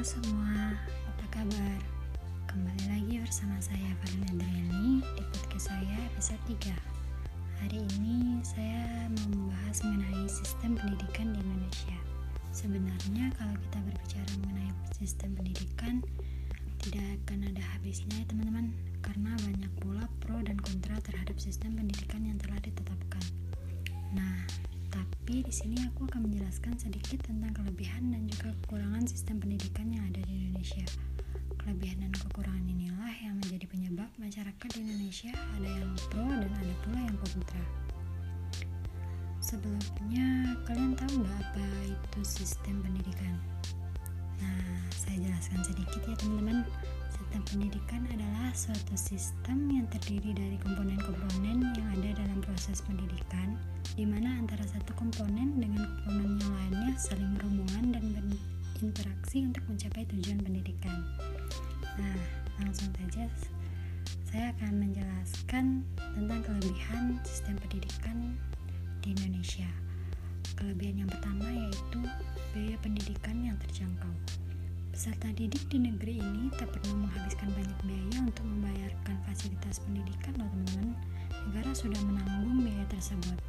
Halo semua, apa kabar? Kembali lagi bersama saya Valina Adriani di podcast saya episode 3 Hari ini saya membahas mengenai sistem pendidikan di Indonesia. Sebenarnya kalau kita berbicara mengenai sistem pendidikan Tidak akan ada habisnya ya teman-teman. Karena banyak pula pro dan kontra terhadap sistem pendidikan yang telah ditetapkan. Nah, tapi di sini aku akan menjelaskan sedikit tentang kelebihan dan juga kekurangan sistem pendidikan yang ada di Indonesia. Kelebihan dan kekurangan inilah yang menjadi penyebab masyarakat di Indonesia ada yang pro dan ada pula yang kontra. Sebelumnya, kalian tahu nggak apa itu sistem pendidikan? Nah, saya jelaskan sedikit ya teman-teman. Sistem pendidikan adalah suatu sistem yang terdiri dari komponen-komponen yang ada dalam proses pendidikan, di mana antara satu komponen dengan komponen yang lainnya saling berhubungan dan berinteraksi untuk mencapai tujuan pendidikan. Nah, langsung saja saya akan menjelaskan tentang kelebihan sistem pendidikan di Indonesia. Kelebihan yang pertama yaitu Peserta didik di negeri ini tak perlu menghabiskan banyak biaya untuk membayarkan fasilitas pendidikan loh teman-teman. Negara sudah menanggung biaya tersebut.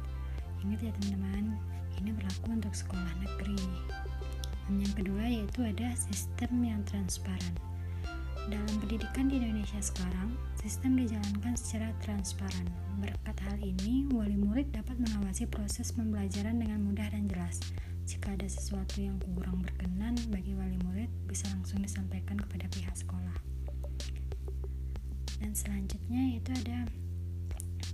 Ingat ya teman-teman, ini berlaku untuk sekolah negeri. Dan yang kedua yaitu ada sistem yang transparan. Dalam pendidikan di Indonesia sekarang, sistem dijalankan secara transparan. Berkat hal ini, wali murid dapat mengawasi proses pembelajaran dengan mudah dan jelas. Jika ada sesuatu yang kurang berkenan bagi wali murid, bisa langsung disampaikan kepada pihak sekolah. Dan selanjutnya yaitu ada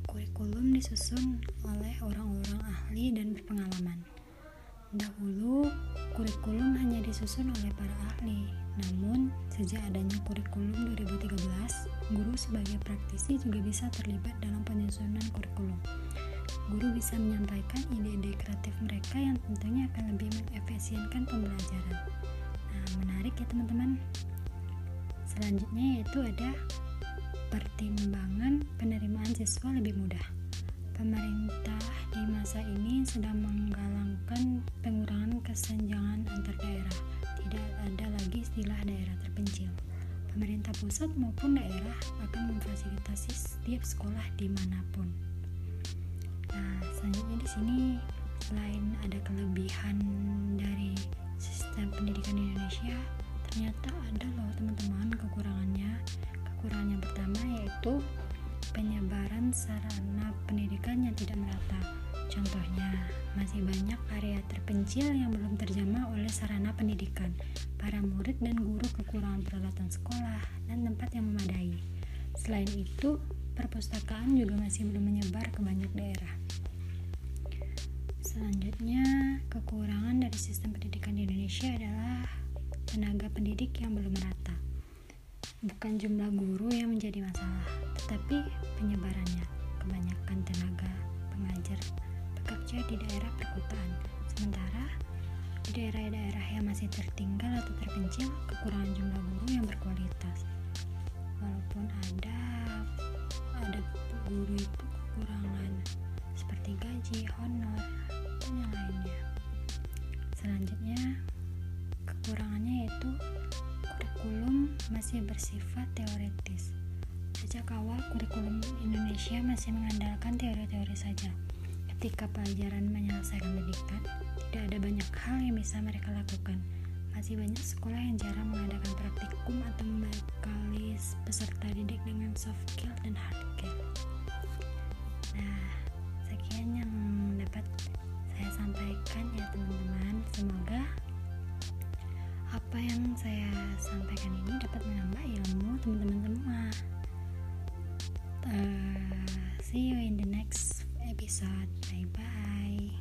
kurikulum disusun oleh orang-orang ahli dan berpengalaman. Dahulu, kurikulum hanya disusun oleh para ahli, namun sejak adanya kurikulum 2013, guru sebagai praktisi juga bisa terlibat dalam penyusunan kurikulum guru bisa menyampaikan ide-ide kreatif mereka yang tentunya akan lebih mengefisienkan pembelajaran. Nah, menarik ya teman-teman. Selanjutnya yaitu ada pertimbangan penerimaan siswa lebih mudah. Pemerintah di masa ini sedang menggalangkan pengurangan kesenjangan antar daerah. Tidak ada lagi istilah daerah terpencil. Pemerintah pusat maupun daerah akan memfasilitasi setiap sekolah di mana pun. Selanjutnya di sini selain ada kelebihan dari sistem pendidikan di Indonesia, ternyata ada loh teman-teman kekurangannya. Kekurangan yang pertama yaitu penyebaran sarana pendidikan yang tidak merata. Contohnya, masih banyak area terpencil yang belum terjamah oleh sarana pendidikan. Para murid dan guru kekurangan peralatan sekolah dan tempat yang memadai. Selain itu, perpustakaan juga masih belum menyebar ke banyak daerah. Selanjutnya, kekurangan dari sistem pendidikan di Indonesia adalah tenaga pendidik yang belum merata. Bukan jumlah guru yang menjadi masalah, tetapi penyebarannya. Kebanyakan tenaga pengajar bekerja di daerah perkotaan, sementara di daerah-daerah yang masih tertinggal atau terpencil, gaji, honor, dan yang lainnya. Selanjutnya, kekurangannya yaitu kurikulum masih bersifat teoretis. Sejak awal, kurikulum Indonesia masih mengandalkan teori-teori saja. Ketika pelajaran menyelesaikan pendidikan, tidak ada banyak hal yang bisa mereka lakukan. Masih banyak sekolah yang jarang mengadakan praktikum atau membekali peserta didik dengan soft apa yang saya sampaikan ini dapat menambah ilmu teman-teman semua. Uh, see you in the next episode. Bye bye